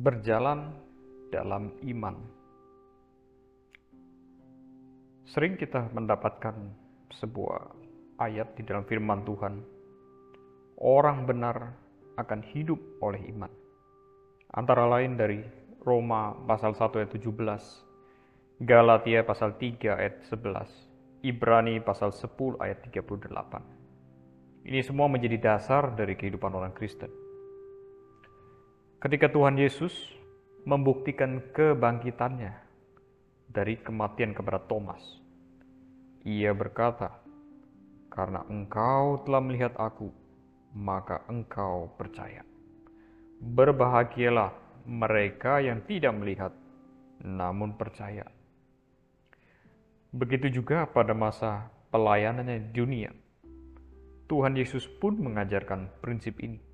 berjalan dalam iman. Sering kita mendapatkan sebuah ayat di dalam firman Tuhan, orang benar akan hidup oleh iman. Antara lain dari Roma pasal 1 ayat 17, Galatia pasal 3 ayat 11, Ibrani pasal 10 ayat 38. Ini semua menjadi dasar dari kehidupan orang Kristen. Ketika Tuhan Yesus membuktikan kebangkitannya dari kematian kepada Thomas, ia berkata, "Karena engkau telah melihat Aku, maka engkau percaya." Berbahagialah mereka yang tidak melihat, namun percaya. Begitu juga pada masa pelayanannya di dunia. Tuhan Yesus pun mengajarkan prinsip ini.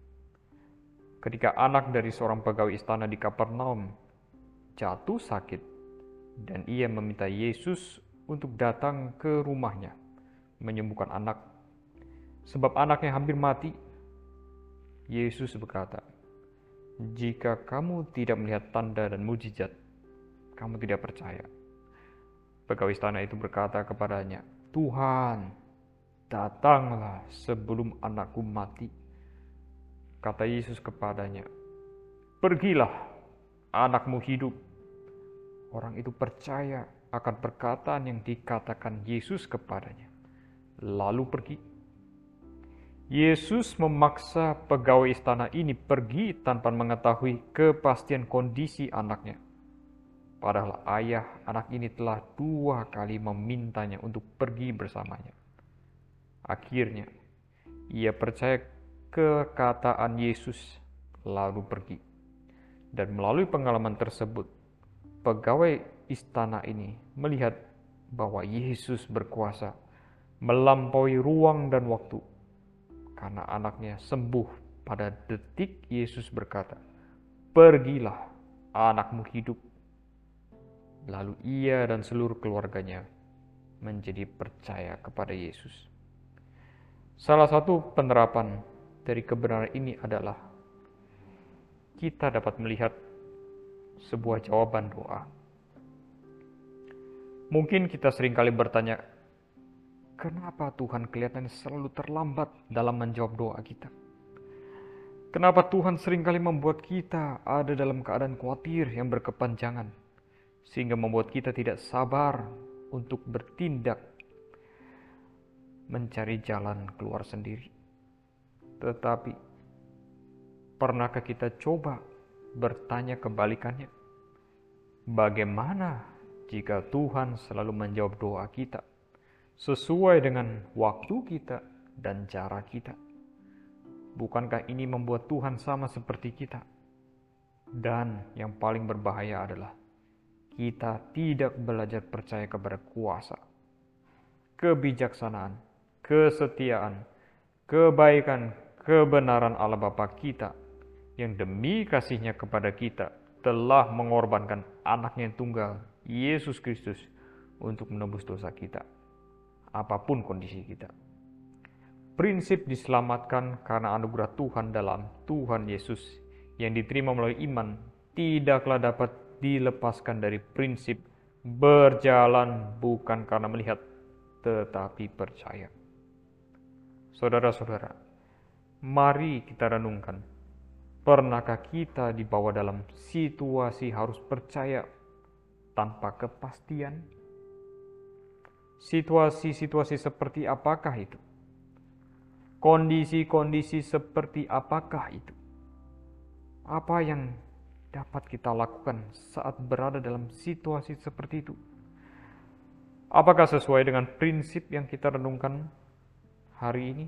Ketika anak dari seorang pegawai istana di Kapernaum jatuh sakit, dan ia meminta Yesus untuk datang ke rumahnya, menyembuhkan anak. Sebab anaknya hampir mati, Yesus berkata, jika kamu tidak melihat tanda dan mujizat, kamu tidak percaya. Pegawai istana itu berkata kepadanya, Tuhan, datanglah sebelum anakku mati. Kata Yesus kepadanya, Pergilah, anakmu hidup. Orang itu percaya akan perkataan yang dikatakan Yesus kepadanya, lalu pergi Yesus memaksa pegawai istana ini pergi tanpa mengetahui kepastian kondisi anaknya. Padahal ayah anak ini telah dua kali memintanya untuk pergi bersamanya. Akhirnya, ia percaya kekataan Yesus lalu pergi. Dan melalui pengalaman tersebut, pegawai istana ini melihat bahwa Yesus berkuasa melampaui ruang dan waktu karena anaknya sembuh pada detik Yesus berkata, "Pergilah, anakmu hidup." Lalu ia dan seluruh keluarganya menjadi percaya kepada Yesus. Salah satu penerapan dari kebenaran ini adalah kita dapat melihat sebuah jawaban doa. Mungkin kita sering kali bertanya, Kenapa Tuhan kelihatannya selalu terlambat dalam menjawab doa kita? Kenapa Tuhan sering kali membuat kita ada dalam keadaan khawatir yang berkepanjangan, sehingga membuat kita tidak sabar untuk bertindak, mencari jalan keluar sendiri? Tetapi, pernahkah kita coba bertanya kebalikannya? Bagaimana jika Tuhan selalu menjawab doa kita? sesuai dengan waktu kita dan cara kita. Bukankah ini membuat Tuhan sama seperti kita? Dan yang paling berbahaya adalah kita tidak belajar percaya kepada kuasa, kebijaksanaan, kesetiaan, kebaikan, kebenaran Allah Bapa kita yang demi kasihnya kepada kita telah mengorbankan anaknya yang tunggal, Yesus Kristus, untuk menebus dosa kita apa pun kondisi kita. Prinsip diselamatkan karena anugerah Tuhan dalam Tuhan Yesus yang diterima melalui iman tidaklah dapat dilepaskan dari prinsip berjalan bukan karena melihat tetapi percaya. Saudara-saudara, mari kita renungkan. Pernahkah kita dibawa dalam situasi harus percaya tanpa kepastian? Situasi-situasi seperti apakah itu? Kondisi-kondisi seperti apakah itu? Apa yang dapat kita lakukan saat berada dalam situasi seperti itu? Apakah sesuai dengan prinsip yang kita renungkan hari ini?